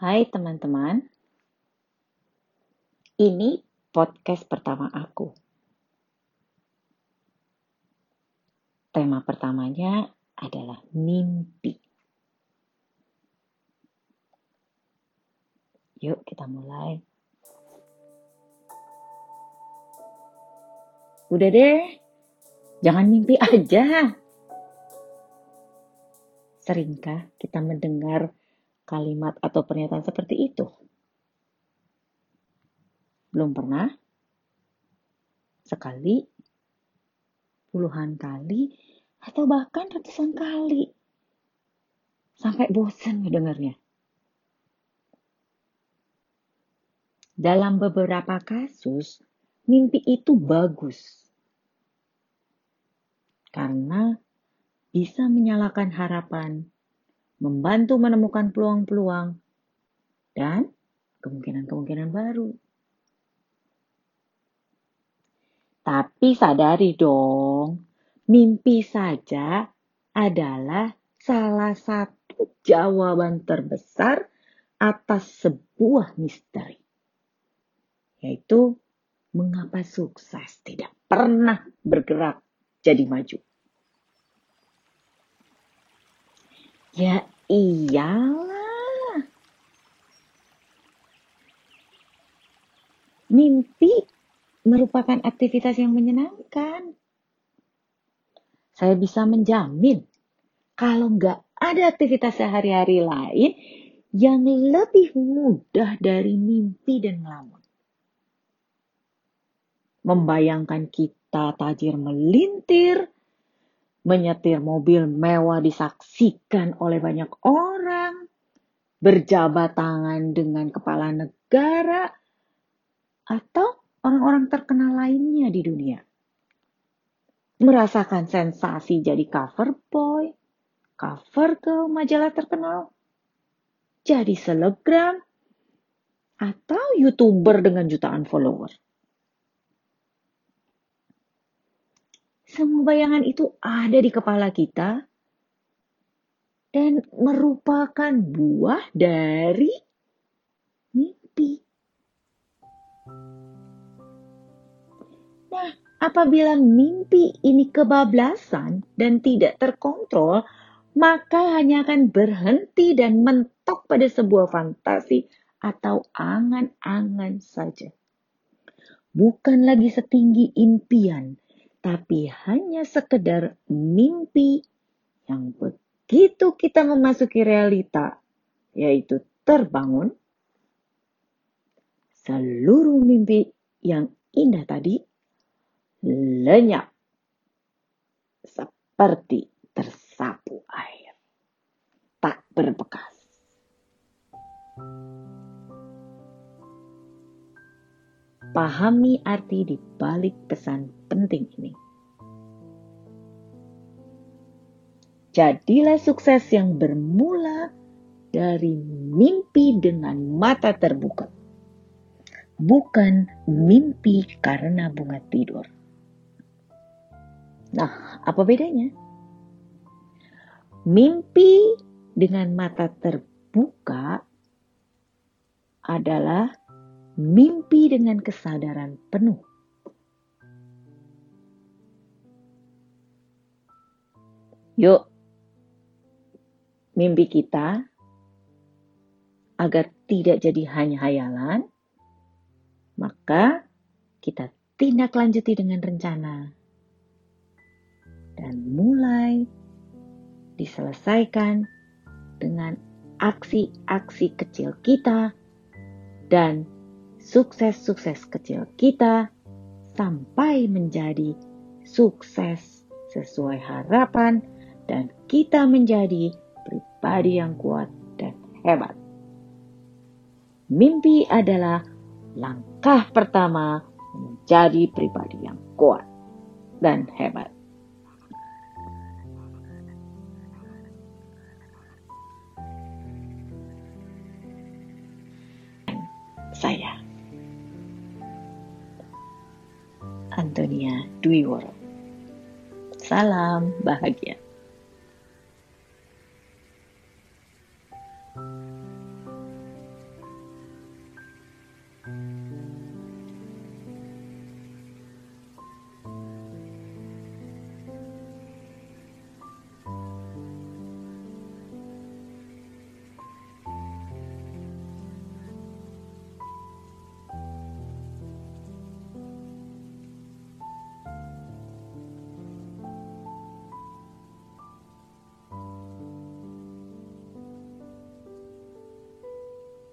Hai teman-teman, ini podcast pertama aku. Tema pertamanya adalah mimpi. Yuk kita mulai. Udah deh, jangan mimpi aja. Seringkah kita mendengar kalimat atau pernyataan seperti itu? Belum pernah? Sekali? Puluhan kali? Atau bahkan ratusan kali? Sampai bosan mendengarnya. Dalam beberapa kasus, mimpi itu bagus. Karena bisa menyalakan harapan membantu menemukan peluang-peluang dan kemungkinan-kemungkinan baru. Tapi sadari dong, mimpi saja adalah salah satu jawaban terbesar atas sebuah misteri. Yaitu mengapa sukses tidak pernah bergerak jadi maju. Ya iyalah. Mimpi merupakan aktivitas yang menyenangkan. Saya bisa menjamin kalau nggak ada aktivitas sehari-hari lain yang lebih mudah dari mimpi dan ngelamun. Membayangkan kita tajir melintir, menyetir mobil mewah disaksikan oleh banyak orang, berjabat tangan dengan kepala negara, atau orang-orang terkenal lainnya di dunia. Merasakan sensasi jadi cover boy, cover ke majalah terkenal, jadi selebgram, atau youtuber dengan jutaan follower. Semua bayangan itu ada di kepala kita dan merupakan buah dari mimpi. Nah, apabila mimpi ini kebablasan dan tidak terkontrol, maka hanya akan berhenti dan mentok pada sebuah fantasi atau angan-angan saja. Bukan lagi setinggi impian tapi hanya sekedar mimpi yang begitu kita memasuki realita, yaitu terbangun, seluruh mimpi yang indah tadi lenyap seperti tersapu air, tak berbekas. Pahami arti di balik pesan penting ini. Jadilah sukses yang bermula dari mimpi dengan mata terbuka. Bukan mimpi karena bunga tidur. Nah, apa bedanya? Mimpi dengan mata terbuka adalah mimpi dengan kesadaran penuh. Yuk, mimpi kita agar tidak jadi hanya hayalan, maka kita tindak lanjuti dengan rencana. Dan mulai diselesaikan dengan aksi-aksi kecil kita dan sukses-sukses kecil kita sampai menjadi sukses sesuai harapan dan kita menjadi pribadi yang kuat dan hebat. Mimpi adalah langkah pertama menjadi pribadi yang kuat dan hebat. Saya. Antonia Dwi Woro. Salam bahagia.